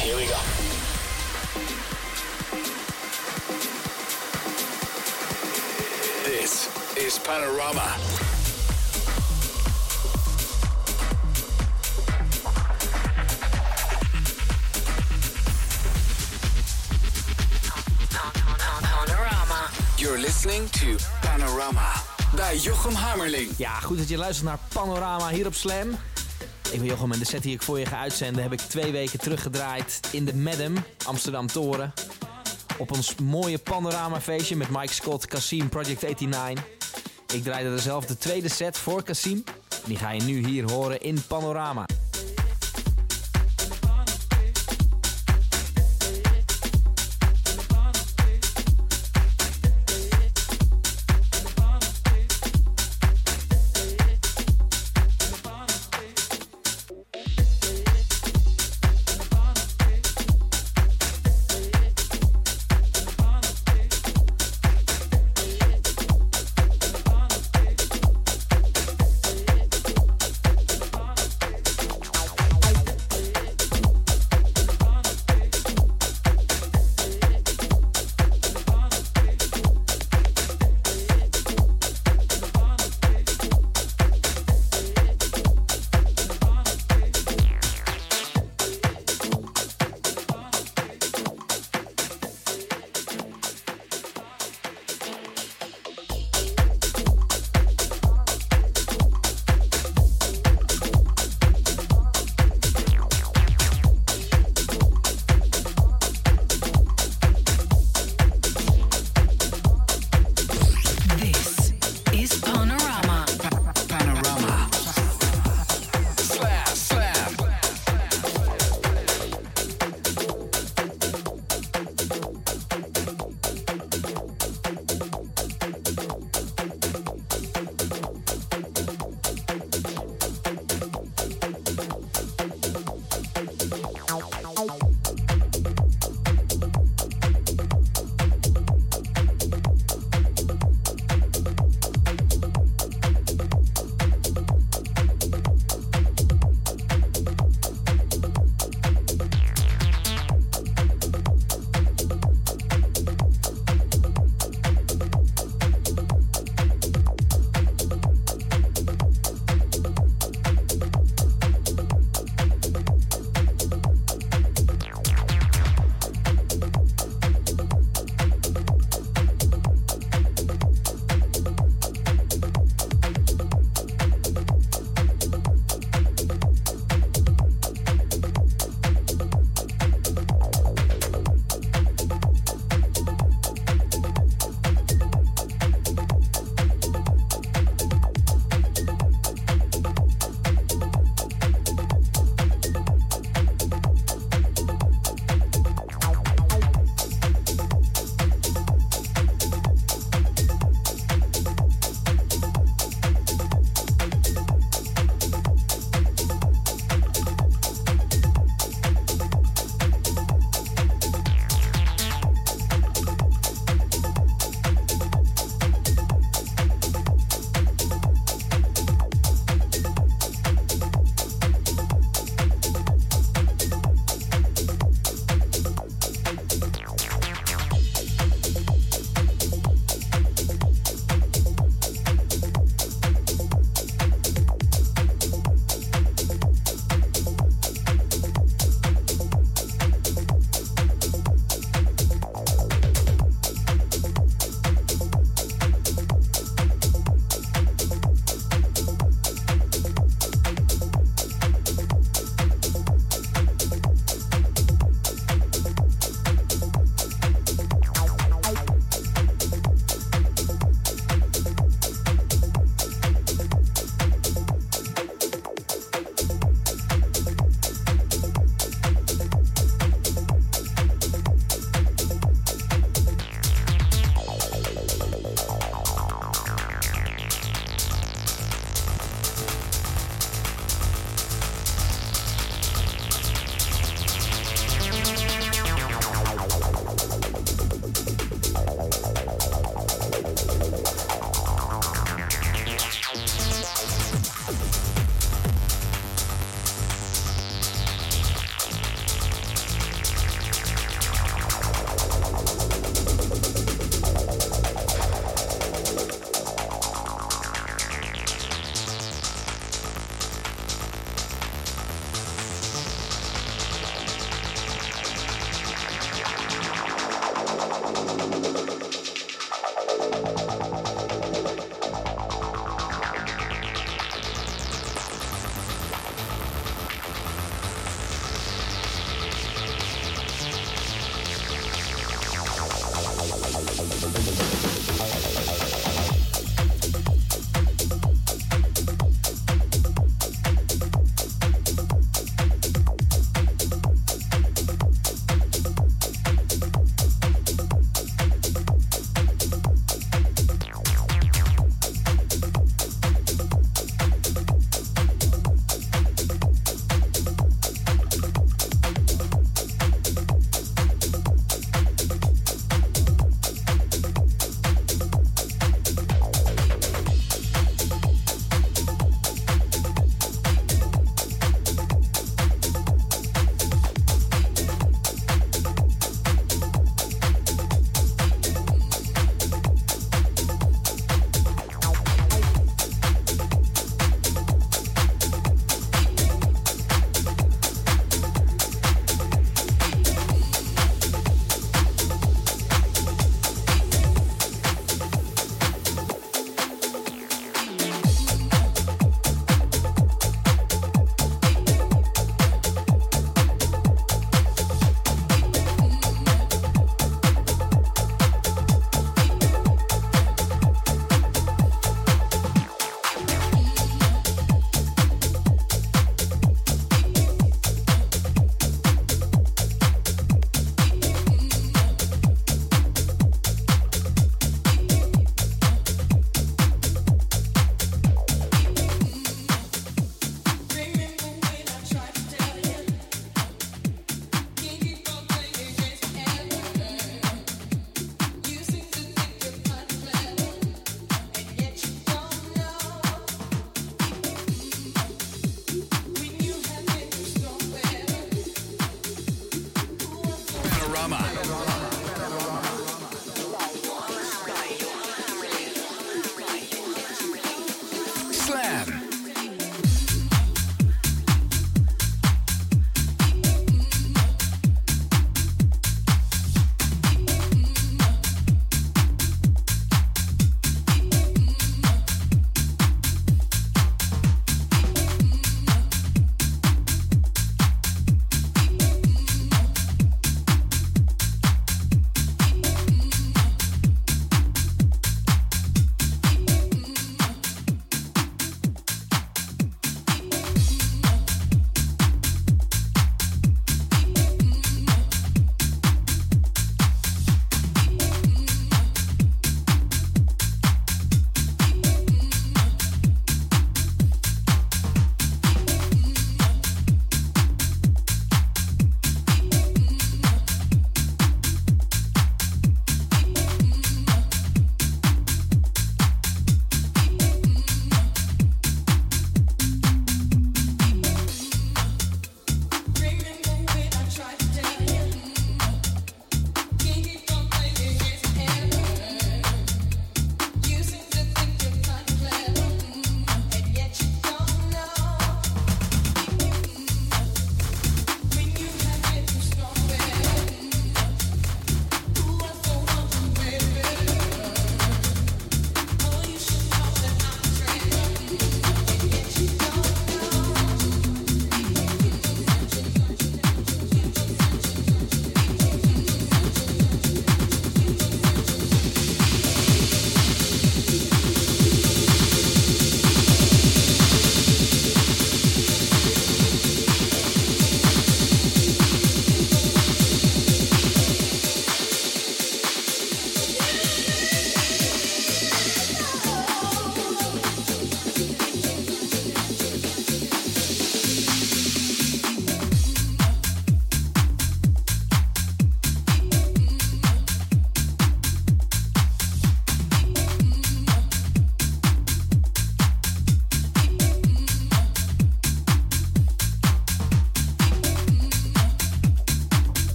Here we go. This is Panorama. Panorama. You're listening to Panorama bij Jochem Hammerling. Ja, goed dat je luistert naar Panorama hier op Slam. Ik ben Jochem en de set die ik voor je ga uitzenden heb ik twee weken teruggedraaid in de Madam, Amsterdam Toren. Op ons mooie panoramafeestje met Mike Scott, Cassim, Project 89. Ik draaide er zelf de tweede set voor Cassim. Die ga je nu hier horen in Panorama.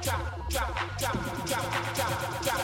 cha cha cha cha cha cha cha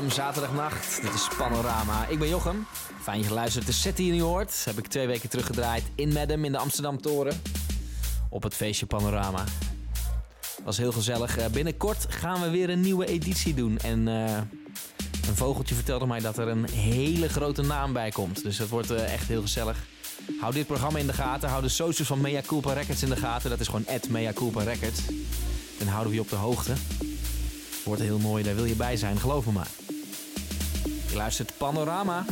Zaterdagnacht. Dit is Panorama. Ik ben Jochem. Fijn je geluisterd. De set die je hoort heb ik twee weken teruggedraaid in Medem in de Amsterdam Toren. Op het feestje Panorama. Was heel gezellig. Eh, binnenkort gaan we weer een nieuwe editie doen. En eh, een vogeltje vertelde mij dat er een hele grote naam bij komt. Dus dat wordt eh, echt heel gezellig. Hou dit programma in de gaten. Hou de socials van Mea Culpa Records in de gaten. Dat is gewoon Mea Culpa Records. Dan houden we je op de hoogte. Wordt heel mooi, daar wil je bij zijn, geloof me maar. Je luistert Panorama.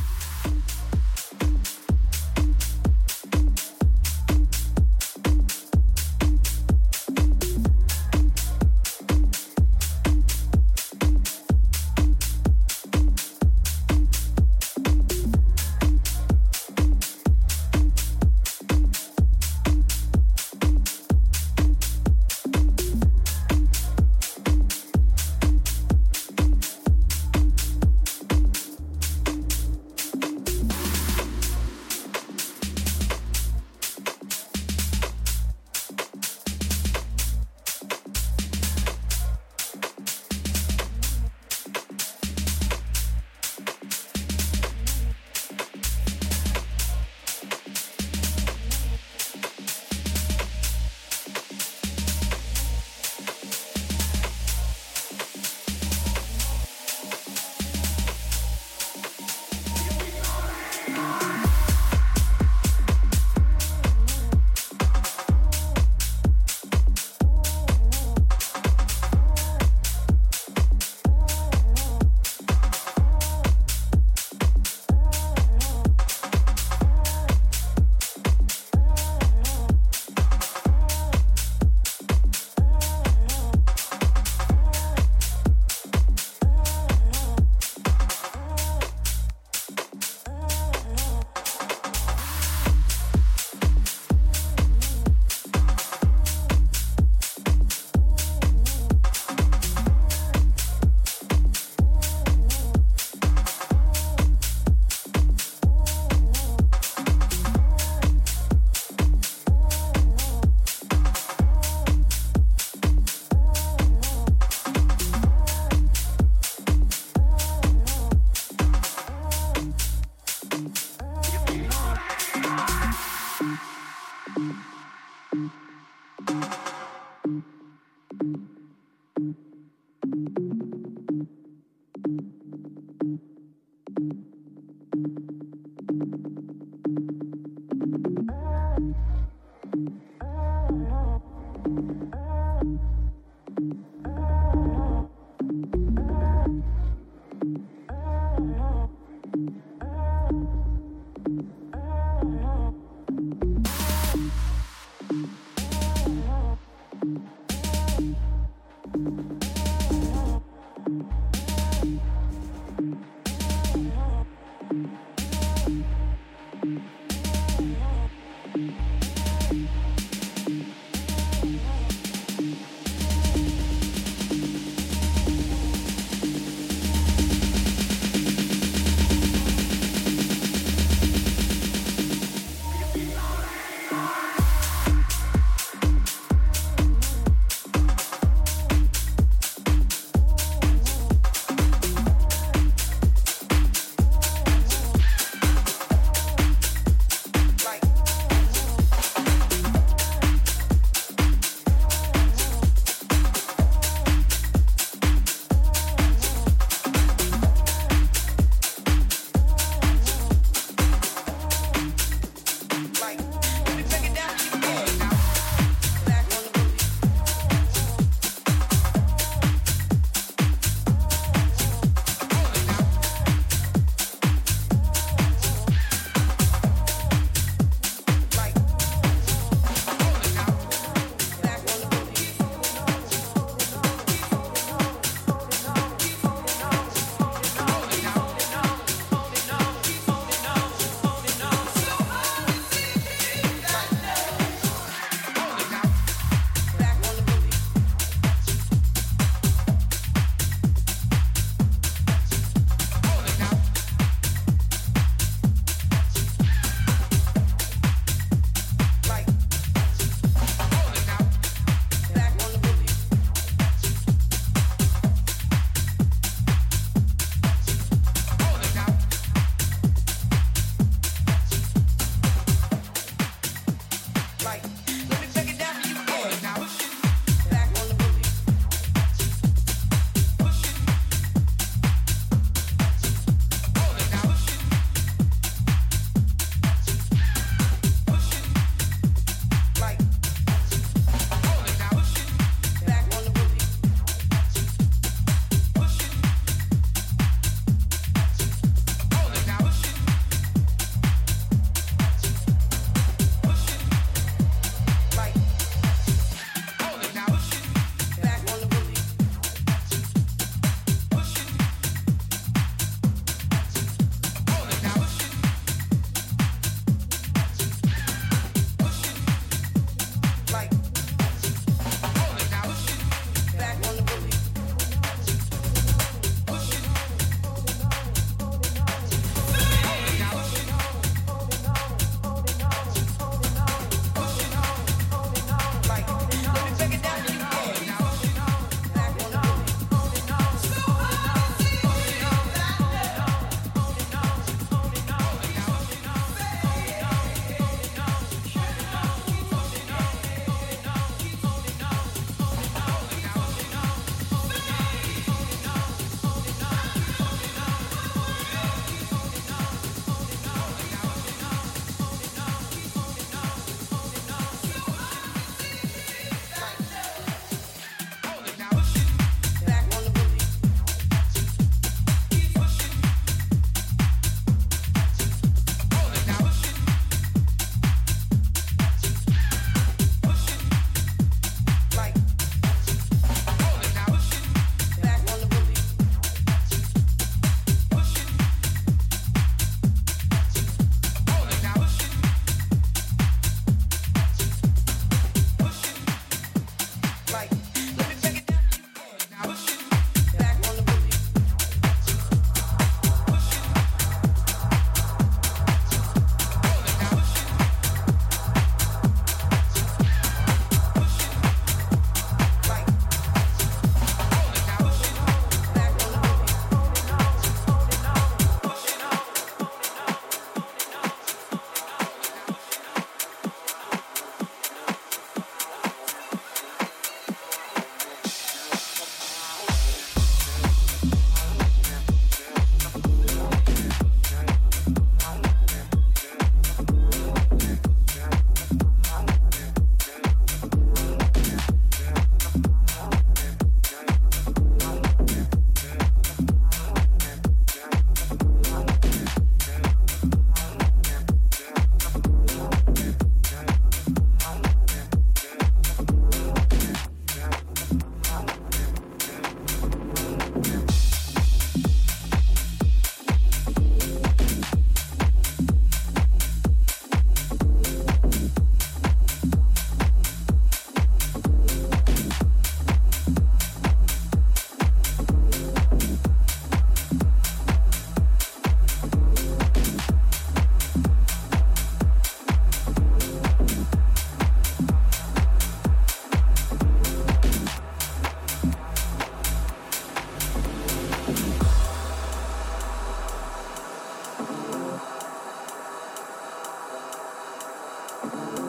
Yeah.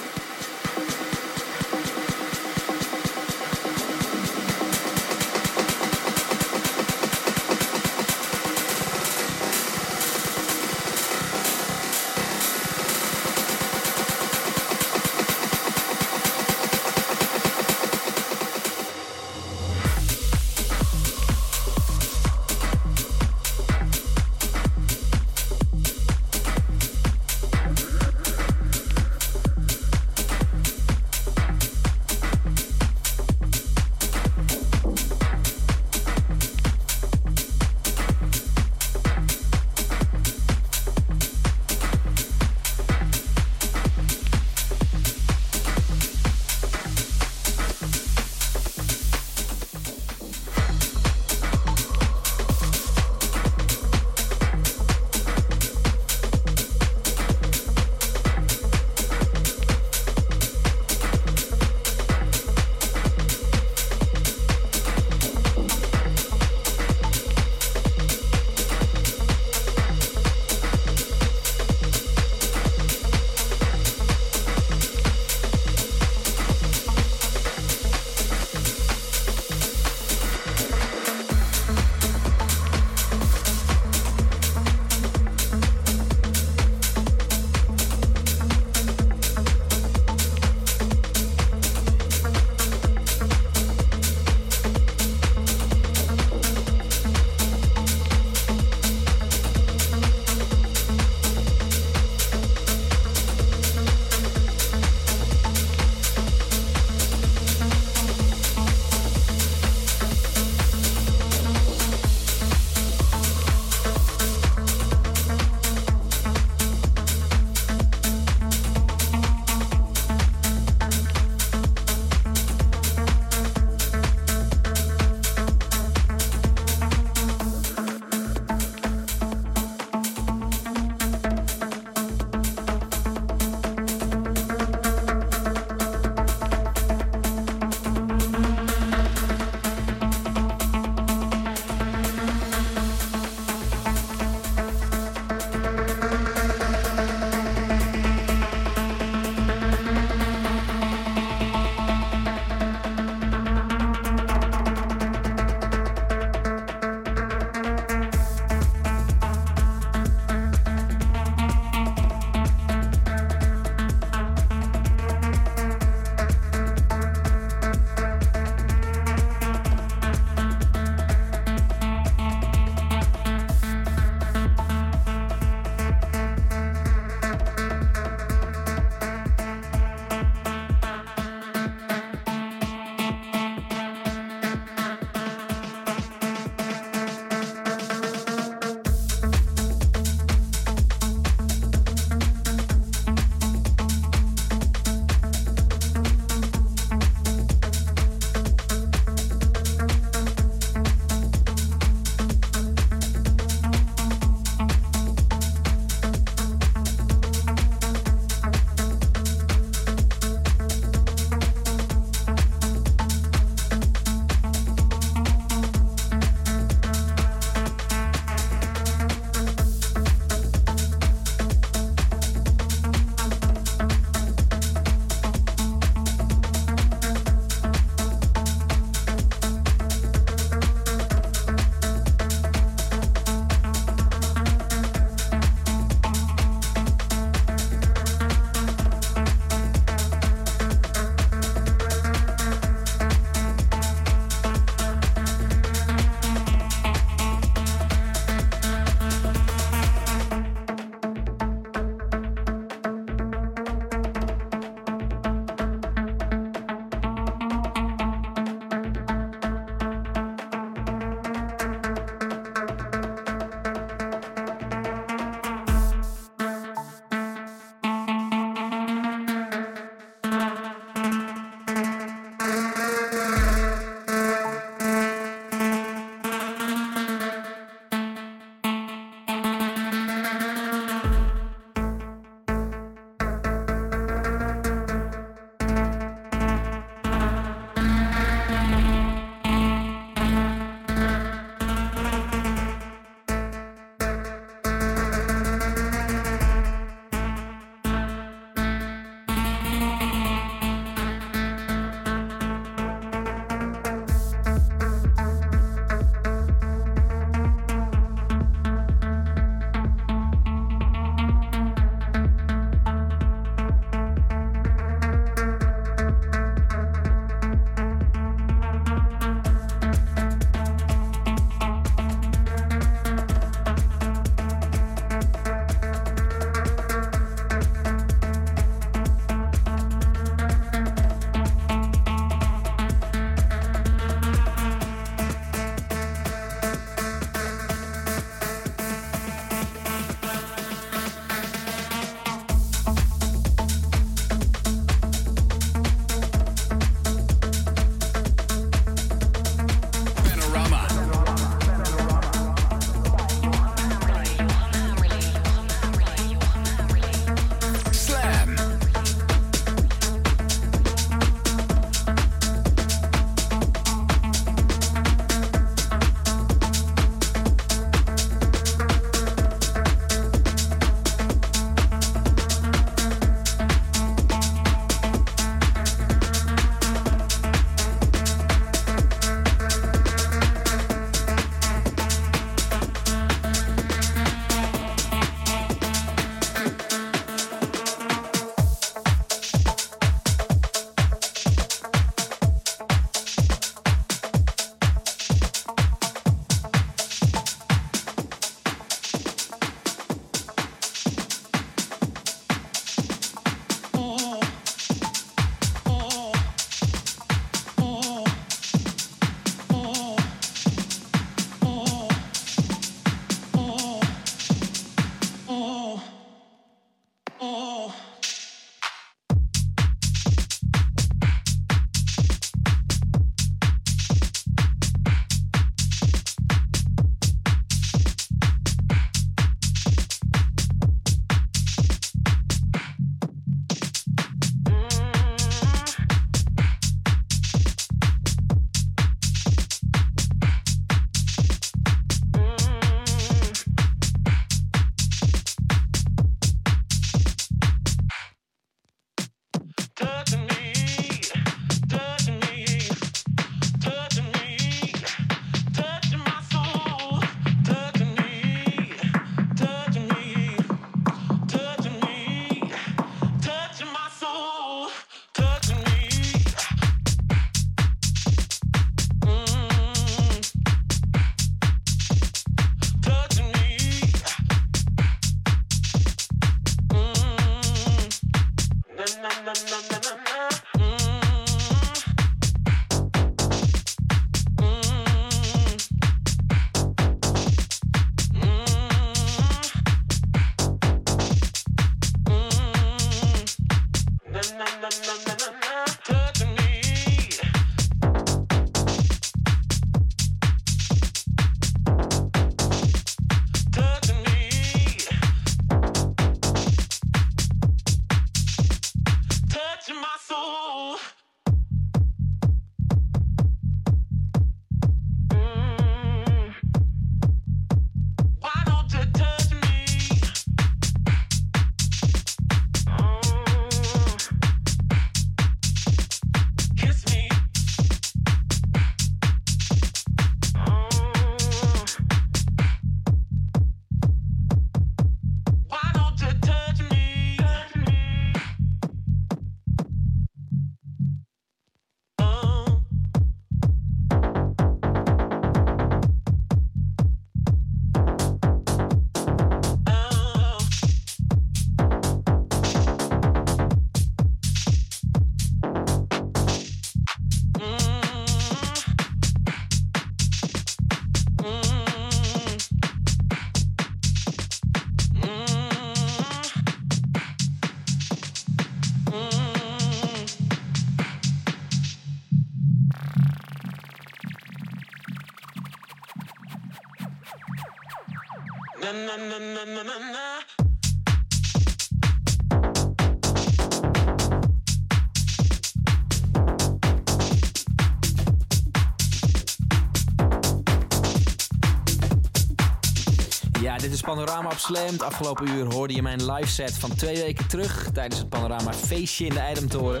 Panorama op Slam. Het afgelopen uur hoorde je mijn live set van twee weken terug tijdens het Panorama feestje in de Eidamtoren.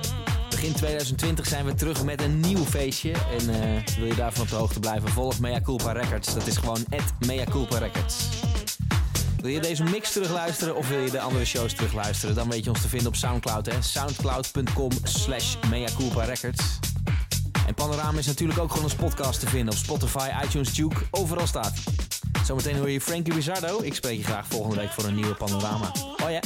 Begin 2020 zijn we terug met een nieuw feestje. En eh, wil je daarvan op de hoogte blijven, volg Mea Culpa Records. Dat is gewoon Mea Culpa Records. Wil je deze mix terugluisteren of wil je de andere shows terugluisteren? Dan weet je ons te vinden op Soundcloud. Hè? Soundcloud.com slash Mea Culpa Records. En Panorama is natuurlijk ook gewoon als podcast te vinden op Spotify, iTunes, Duke, overal staat. Zometeen hoor je Frankie Rizzardo. Ik spreek je graag volgende week voor een nieuwe Panorama. Oh ja.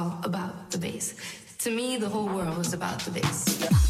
All about the bass. To me, the whole world is about the bass.